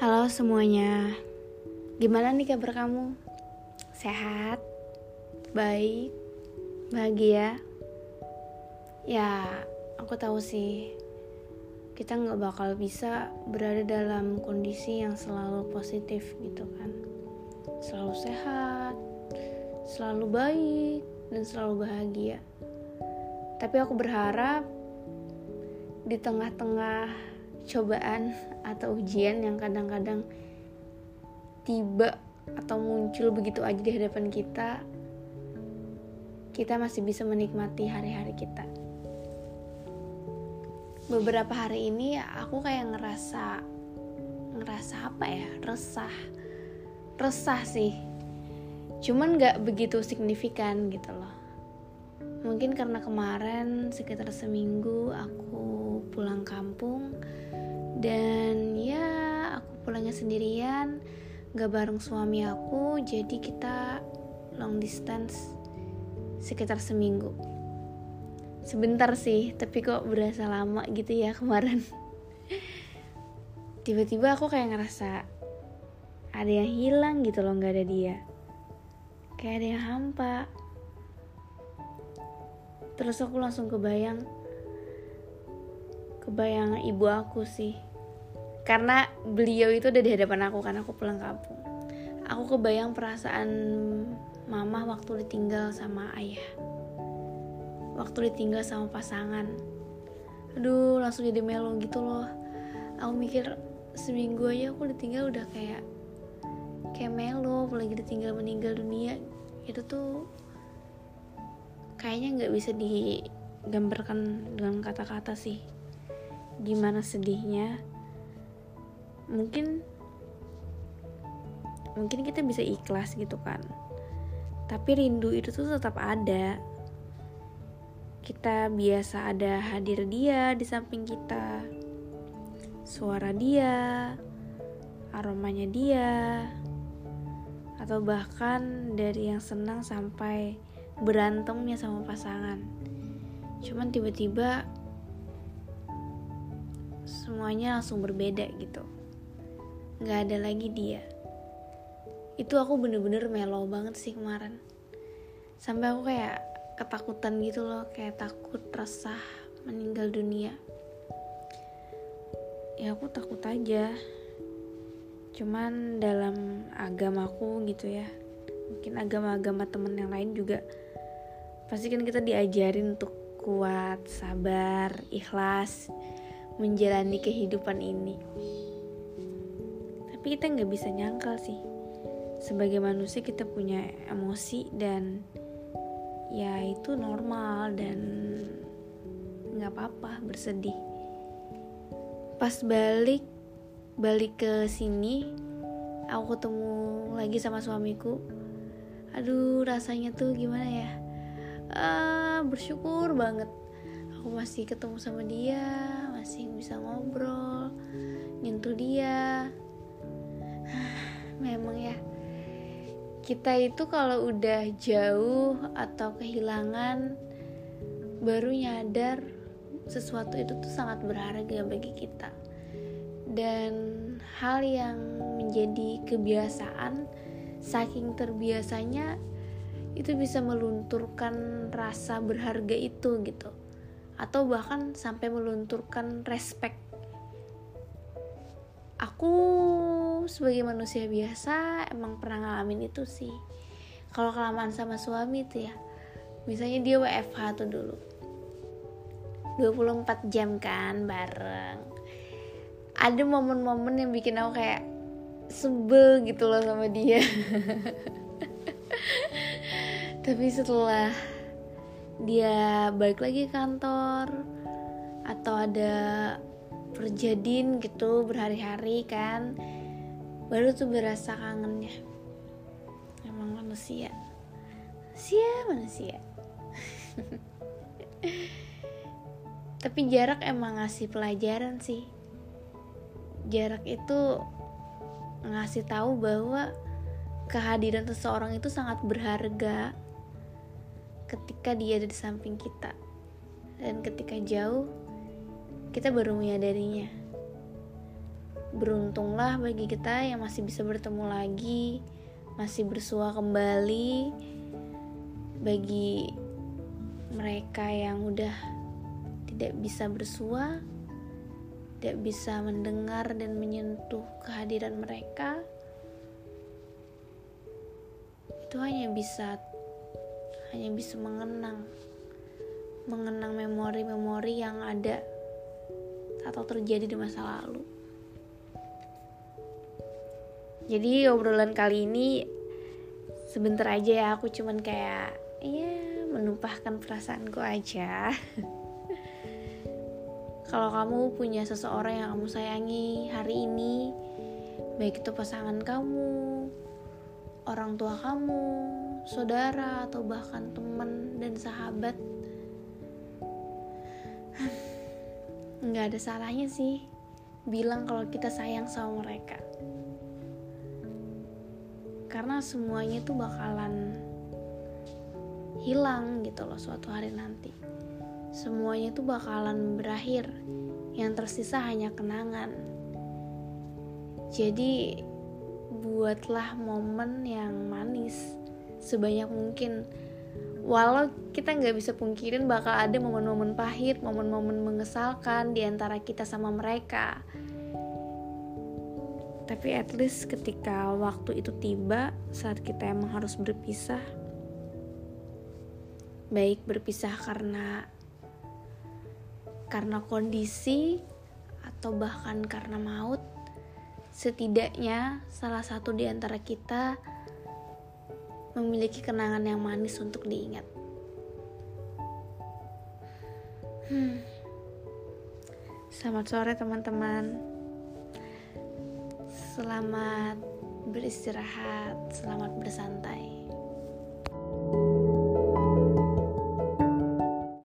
Halo semuanya, gimana nih kabar kamu? Sehat? Baik? Bahagia? Ya, aku tahu sih, kita nggak bakal bisa berada dalam kondisi yang selalu positif gitu kan. Selalu sehat, selalu baik, dan selalu bahagia. Tapi aku berharap di tengah-tengah cobaan atau ujian yang kadang-kadang tiba atau muncul begitu aja di hadapan kita, kita masih bisa menikmati hari-hari kita. Beberapa hari ini aku kayak ngerasa ngerasa apa ya? Resah. Resah sih. Cuman gak begitu signifikan gitu loh. Mungkin karena kemarin sekitar seminggu aku pulang kampung dan ya aku pulangnya sendirian gak bareng suami aku jadi kita long distance sekitar seminggu. Sebentar sih tapi kok berasa lama gitu ya kemarin. Tiba-tiba aku kayak ngerasa ada yang hilang gitu loh gak ada dia. Kayak ada yang hampa. Terus aku langsung kebayang kebayang ibu aku sih karena beliau itu udah di hadapan aku karena aku pulang kampung. Aku kebayang perasaan mama waktu ditinggal sama ayah. Waktu ditinggal sama pasangan. Aduh langsung jadi melo gitu loh. Aku mikir seminggu aja aku ditinggal udah kayak kayak melo apalagi ditinggal meninggal dunia. Itu tuh kayaknya nggak bisa digambarkan dengan kata-kata sih. Gimana sedihnya mungkin mungkin kita bisa ikhlas gitu kan. Tapi rindu itu tuh tetap ada. Kita biasa ada hadir dia di samping kita. Suara dia aromanya dia atau bahkan dari yang senang sampai berantemnya sama pasangan. Cuman tiba-tiba semuanya langsung berbeda gitu nggak ada lagi dia. Itu aku bener-bener melo banget sih kemarin. Sampai aku kayak ketakutan gitu loh kayak takut resah meninggal dunia. Ya aku takut aja. Cuman dalam agamaku gitu ya mungkin agama-agama temen yang lain juga pasti kan kita diajarin untuk kuat sabar ikhlas menjalani kehidupan ini tapi kita nggak bisa nyangkal sih. Sebagai manusia kita punya emosi dan ya itu normal dan nggak apa-apa bersedih. Pas balik balik ke sini aku ketemu lagi sama suamiku. Aduh rasanya tuh gimana ya? Uh, bersyukur banget. Aku masih ketemu sama dia masih bisa ngobrol nyentuh dia memang ya. Kita itu kalau udah jauh atau kehilangan baru nyadar sesuatu itu tuh sangat berharga bagi kita. Dan hal yang menjadi kebiasaan saking terbiasanya itu bisa melunturkan rasa berharga itu gitu. Atau bahkan sampai melunturkan respect. Aku sebagai manusia biasa emang pernah ngalamin itu sih. Kalau kelamaan sama suami tuh ya misalnya dia WFH tuh dulu. 24 jam kan bareng. Ada momen-momen yang bikin aku kayak sebel gitu loh sama dia. Tapi setelah dia balik lagi ke kantor atau ada perjadian gitu berhari-hari kan baru tuh berasa kangennya. Emang manusia. Manusia manusia. Tapi jarak emang ngasih pelajaran sih. Jarak itu ngasih tahu bahwa kehadiran seseorang itu sangat berharga ketika dia ada di samping kita. Dan ketika jauh kita baru menyadarinya beruntunglah bagi kita yang masih bisa bertemu lagi masih bersua kembali bagi mereka yang udah tidak bisa bersua tidak bisa mendengar dan menyentuh kehadiran mereka. Itu hanya bisa hanya bisa mengenang mengenang memori-memori yang ada atau terjadi di masa lalu jadi obrolan kali ini sebentar aja ya aku cuman kayak ya menumpahkan perasaanku aja kalau kamu punya seseorang yang kamu sayangi hari ini, baik itu pasangan kamu, orang tua kamu, saudara, atau bahkan teman dan sahabat, nggak ada salahnya sih bilang kalau kita sayang sama mereka. Karena semuanya tuh bakalan hilang gitu loh suatu hari nanti semuanya itu bakalan berakhir. Yang tersisa hanya kenangan. Jadi, buatlah momen yang manis sebanyak mungkin. Walau kita nggak bisa pungkirin bakal ada momen-momen pahit, momen-momen mengesalkan di antara kita sama mereka. Tapi at least ketika waktu itu tiba, saat kita emang harus berpisah, baik berpisah karena karena kondisi atau bahkan karena maut, setidaknya salah satu di antara kita memiliki kenangan yang manis untuk diingat. Hmm. Selamat sore teman-teman. Selamat beristirahat, selamat bersantai.